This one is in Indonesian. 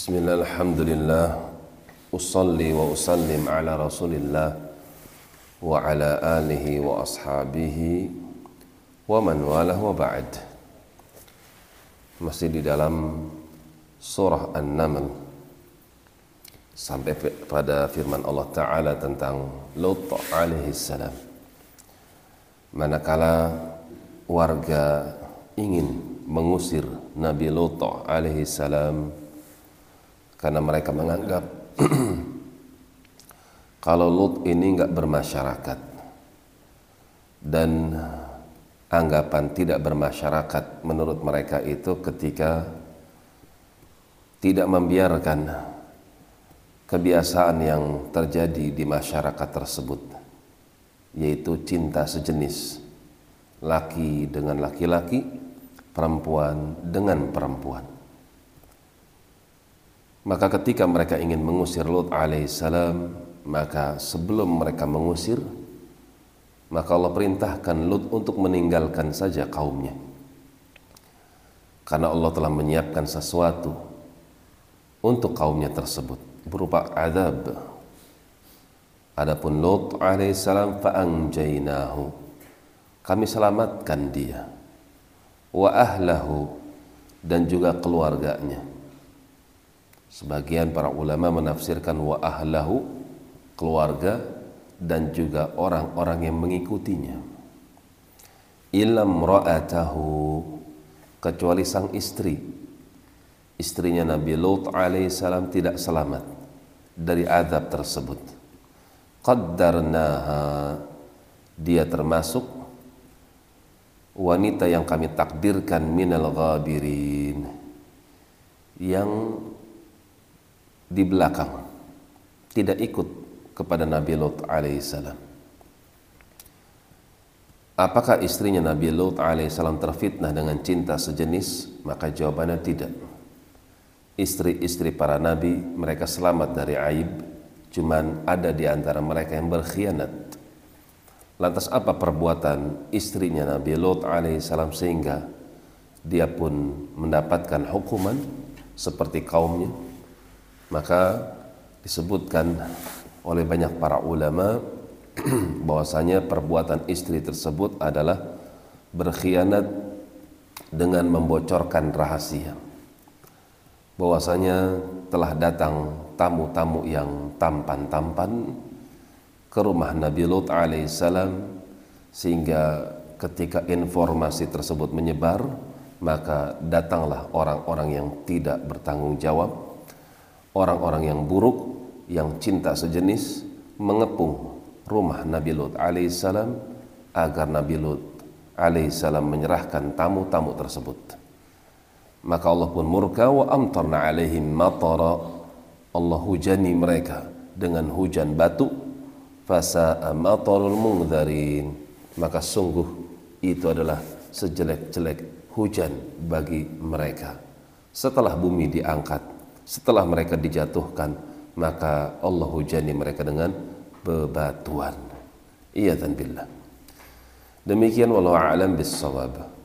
بسم الله الحمد لله أصلي وأسلم على رسول الله وعلى آله وأصحابه ومن والاه وبعد masih di dalam surah An-Naml sampai pada firman Allah Ta'ala tentang Lut alaihi salam manakala warga ingin mengusir Nabi Lut alaihi salam karena mereka menganggap kalau Lut ini nggak bermasyarakat dan anggapan tidak bermasyarakat menurut mereka itu ketika tidak membiarkan kebiasaan yang terjadi di masyarakat tersebut yaitu cinta sejenis laki dengan laki-laki perempuan dengan perempuan maka ketika mereka ingin mengusir Lut alaihissalam maka sebelum mereka mengusir maka Allah perintahkan Lut untuk meninggalkan saja kaumnya. Karena Allah telah menyiapkan sesuatu untuk kaumnya tersebut berupa azab. Adapun Lut alaihissalam fa'anjainahu. Kami selamatkan dia. Wa ahlahu dan juga keluarganya. Sebagian para ulama menafsirkan wa ahlahu keluarga dan juga orang-orang yang mengikutinya. Ilam ra'atahu kecuali sang istri. Istrinya Nabi Lut alaihissalam tidak selamat dari azab tersebut. Qaddarnaha dia termasuk wanita yang kami takdirkan minal ghabirin yang di belakang tidak ikut kepada Nabi Lut alaihissalam. Apakah istrinya Nabi Lut alaihissalam terfitnah dengan cinta sejenis? Maka jawabannya tidak. Istri-istri para nabi mereka selamat dari aib, cuman ada di antara mereka yang berkhianat. Lantas apa perbuatan istrinya Nabi Lut alaihissalam sehingga dia pun mendapatkan hukuman seperti kaumnya? Maka disebutkan oleh banyak para ulama bahwasanya perbuatan istri tersebut adalah berkhianat dengan membocorkan rahasia. Bahwasanya telah datang tamu-tamu yang tampan-tampan ke rumah Nabi Lut alaihissalam sehingga ketika informasi tersebut menyebar maka datanglah orang-orang yang tidak bertanggung jawab, orang-orang yang buruk yang cinta sejenis mengepung rumah Nabi Lut alaihissalam agar Nabi Lut alaihissalam menyerahkan tamu-tamu tersebut. Maka Allah pun murka wa amtarna alaihim matara. Allah hujani mereka dengan hujan batu. Fasa matarul mungdarin. Maka sungguh itu adalah sejelek-jelek hujan bagi mereka. Setelah bumi diangkat, setelah mereka dijatuhkan, maka Allah hujani mereka dengan bebatuan. Iya billah. Demikian wallahu a'lam bissawab.